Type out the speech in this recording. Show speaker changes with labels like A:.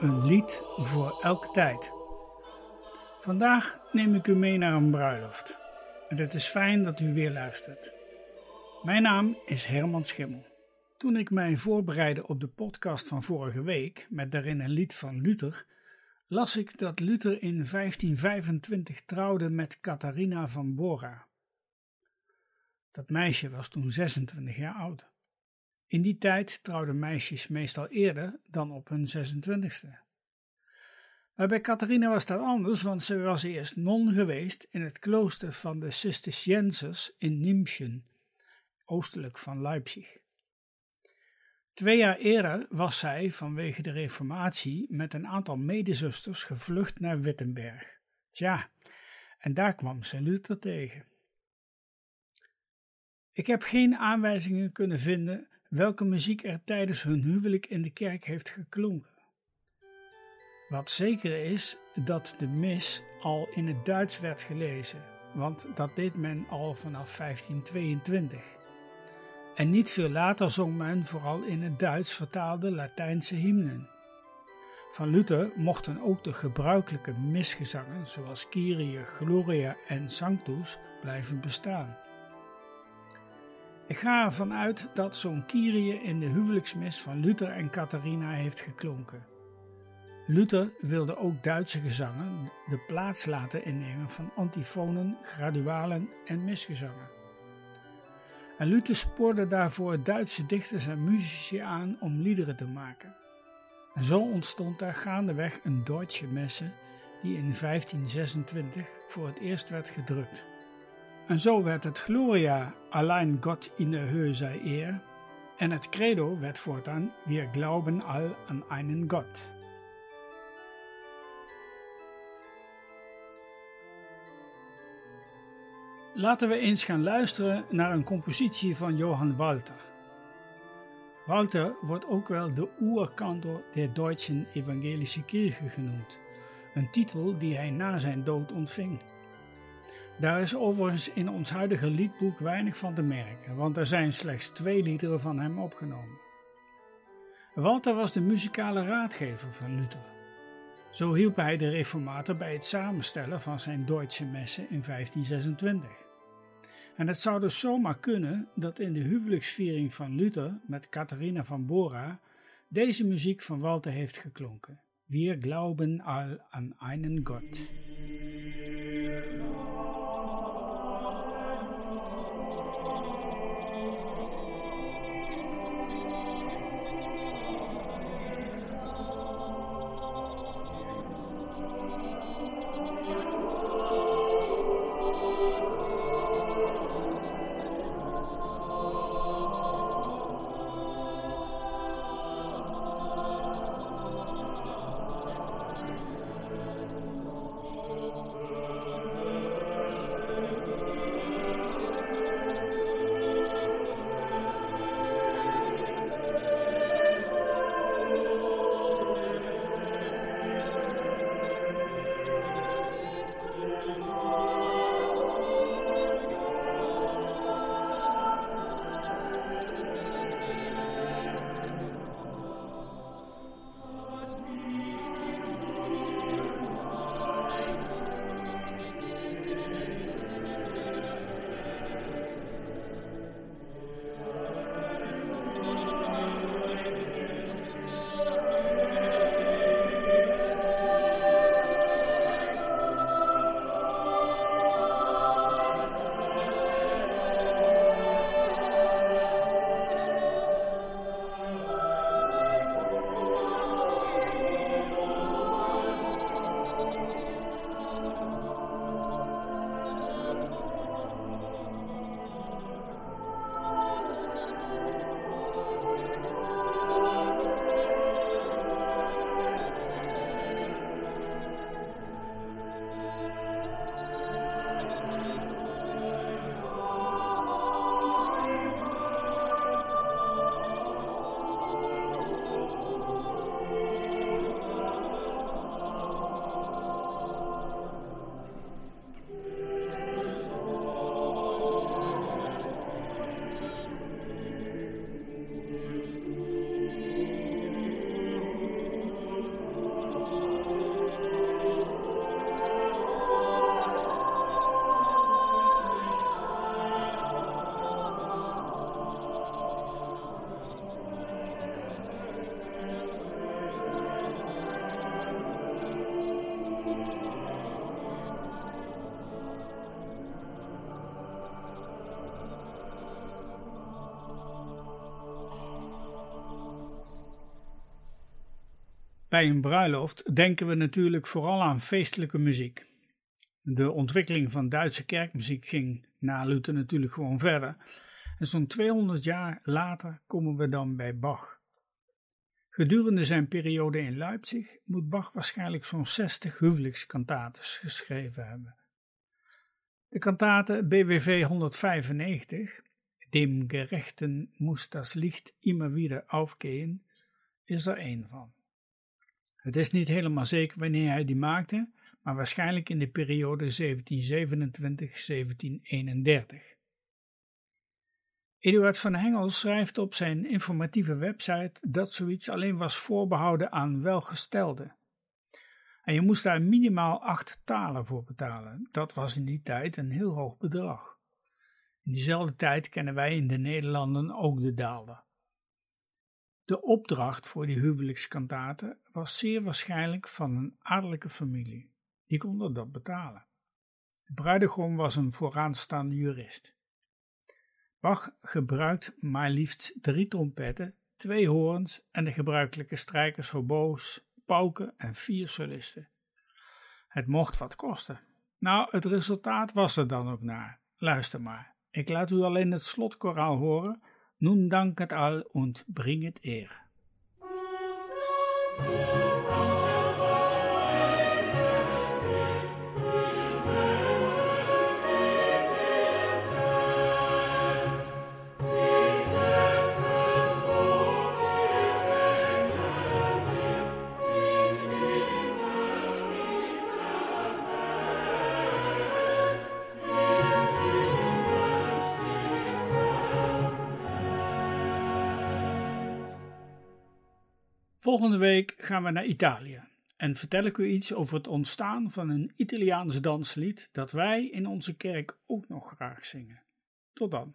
A: Een lied voor elke tijd. Vandaag neem ik u mee naar een bruiloft. En het is fijn dat u weer luistert. Mijn naam is Herman Schimmel. Toen ik mij voorbereidde op de podcast van vorige week, met daarin een lied van Luther, las ik dat Luther in 1525 trouwde met Catharina van Bora. Dat meisje was toen 26 jaar oud. In die tijd trouwden meisjes meestal eerder dan op hun 26ste. Maar bij Catharina was dat anders, want ze was eerst non geweest in het klooster van de Cisterciensers in Nimschen, oostelijk van Leipzig. Twee jaar eerder was zij vanwege de reformatie met een aantal medezusters gevlucht naar Wittenberg. Tja, en daar kwam ze Luther tegen. Ik heb geen aanwijzingen kunnen vinden welke muziek er tijdens hun huwelijk in de kerk heeft geklonken. Wat zeker is dat de mis al in het Duits werd gelezen, want dat deed men al vanaf 1522. En niet veel later zong men vooral in het Duits vertaalde Latijnse hymnen. Van Luther mochten ook de gebruikelijke misgezangen zoals Kyrie, Gloria en Sanctus blijven bestaan. Ik ga ervan uit dat zo'n Kyrie in de huwelijksmis van Luther en Catharina heeft geklonken. Luther wilde ook Duitse gezangen de plaats laten innemen van antifonen, gradualen en misgezangen. En Luther spoorde daarvoor Duitse dichters en muzici aan om liederen te maken. En zo ontstond daar gaandeweg een Duitse messe die in 1526 voor het eerst werd gedrukt. En zo werd het Gloria, allein Gott in der Höhe sei er, en het credo werd voortaan Wir glauben all an einen Gott. Laten we eens gaan luisteren naar een compositie van Johann Walter. Walter wordt ook wel de Urkantor der Deutschen Evangelische Kirche genoemd, een titel die hij na zijn dood ontving. Daar is overigens in ons huidige liedboek weinig van te merken, want er zijn slechts twee liederen van hem opgenomen. Walter was de muzikale raadgever van Luther. Zo hielp hij de reformator bij het samenstellen van zijn Duitse messen in 1526. En het zou dus zomaar kunnen dat in de huwelijksviering van Luther met Catharina van Bora deze muziek van Walter heeft geklonken. Wir glauben all an einen Gott. Bij een bruiloft denken we natuurlijk vooral aan feestelijke muziek. De ontwikkeling van Duitse kerkmuziek ging na Luther natuurlijk gewoon verder. En zo'n 200 jaar later komen we dan bij Bach. Gedurende zijn periode in Leipzig moet Bach waarschijnlijk zo'n 60 huwelijkskantates geschreven hebben. De kantate BWV 195, Dem Gerechten muss das Licht immer wieder aufgehen, is er één van. Het is niet helemaal zeker wanneer hij die maakte, maar waarschijnlijk in de periode 1727-1731. Eduard van Hengel schrijft op zijn informatieve website dat zoiets alleen was voorbehouden aan welgestelden. En je moest daar minimaal acht talen voor betalen. Dat was in die tijd een heel hoog bedrag. In diezelfde tijd kennen wij in de Nederlanden ook de daalder. De opdracht voor die huwelijkskantaten was zeer waarschijnlijk van een adellijke familie. Die konden dat betalen. De bruidegom was een vooraanstaande jurist. Bach gebruikt maar liefst drie trompetten, twee hoorns en de gebruikelijke strijkers, hobo's, pauken en vier solisten. Het mocht wat kosten. Nou, het resultaat was er dan ook naar. Luister maar. Ik laat u alleen het slotkoraal horen. Nun danket al und bringet eer. Volgende week gaan we naar Italië en vertel ik u iets over het ontstaan van een Italiaans danslied dat wij in onze kerk ook nog graag zingen. Tot dan.